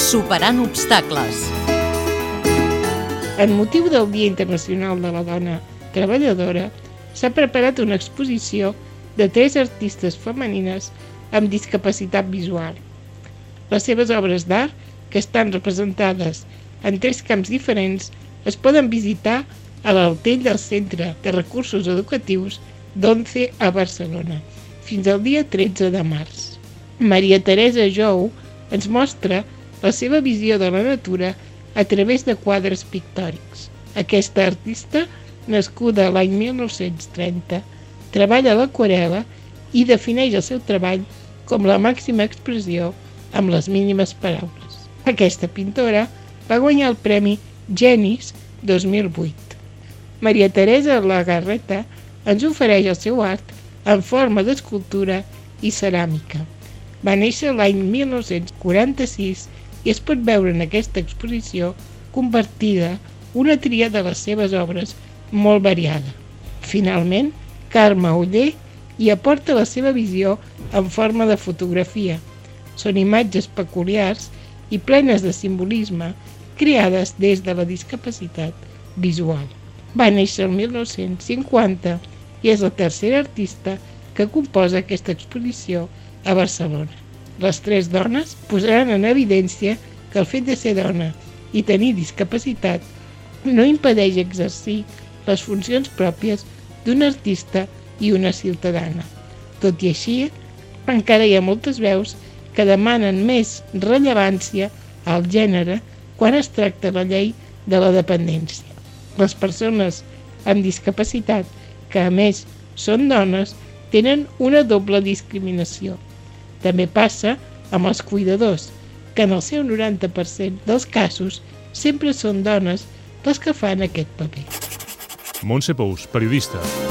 Superant obstacles. En motiu del Dia Internacional de la Dona Treballadora, s'ha preparat una exposició de tres artistes femenines amb discapacitat visual. Les seves obres d'art, que estan representades en tres camps diferents, es poden visitar a l'Altell del Centre de Recursos Educatius d'Once a Barcelona, fins al dia 13 de març. Maria Teresa Jou ens mostra la seva visió de la natura a través de quadres pictòrics. Aquesta artista, nascuda l'any 1930, treballa l'aquarela i defineix el seu treball com la màxima expressió amb les mínimes paraules. Aquesta pintora va guanyar el Premi Genis 2008. Maria Teresa Lagarreta ens ofereix el seu art en forma d'escultura i ceràmica. Va néixer l'any 1946 i es pot veure en aquesta exposició compartida una tria de les seves obres molt variada. Finalment, Carme Uller hi aporta la seva visió en forma de fotografia. Són imatges peculiars i plenes de simbolisme creades des de la discapacitat visual. Va néixer el 1950 i és la tercera artista que composa aquesta exposició a Barcelona. Les tres dones posaran en evidència que el fet de ser dona i tenir discapacitat no impedeix exercir les funcions pròpies d'un artista i una ciutadana. Tot i així, encara hi ha moltes veus que demanen més rellevància al gènere quan es tracta la llei de la dependència. Les persones amb discapacitat, que a més són dones, tenen una doble discriminació. També passa amb els cuidadors, que en el seu 90% dels casos sempre són dones les que fan aquest paper. Montse Pous, periodista.